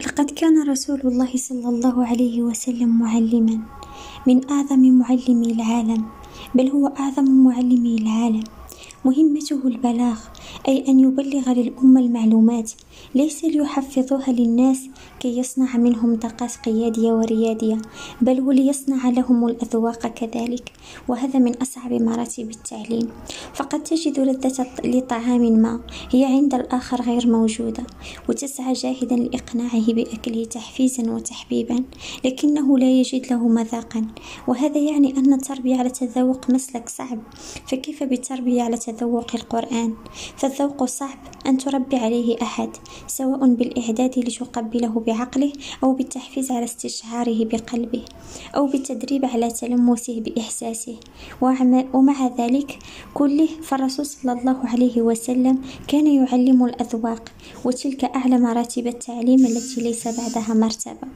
لقد كان رسول الله صلى الله عليه وسلم معلما من أعظم معلمي العالم بل هو أعظم معلمي العالم. مهمته البلاغ أي أن يبلغ للأمة المعلومات ليس ليحفظوها للناس كي يصنع منهم طاقات قيادية وريادية بل وليصنع لهم الأذواق كذلك وهذا من أصعب مراتب التعليم. فقد تجد لذة لطعام ما هي عند الآخر غير موجودة وتسعى جاهدا لإقناعه بأكله تحفيزا وتحبيبا لكنه لا يجد له مذاقا. وهذا يعني أن التربية على التذوق مسلك صعب فكيف بالتربية على تذوق القرآن. فالذوق صعب أن تربي عليه أحد سواء بالإعداد لتقبله بعقله أو بالتحفيز على استشعاره بقلبه أو بالتدريب على تلمسه بإحساسه. ومع ذلك كله فالرسول صلى الله عليه وسلم كان يعلم الأذواق وتلك أعلى مراتب التعليم التي ليس بعدها مرتبة.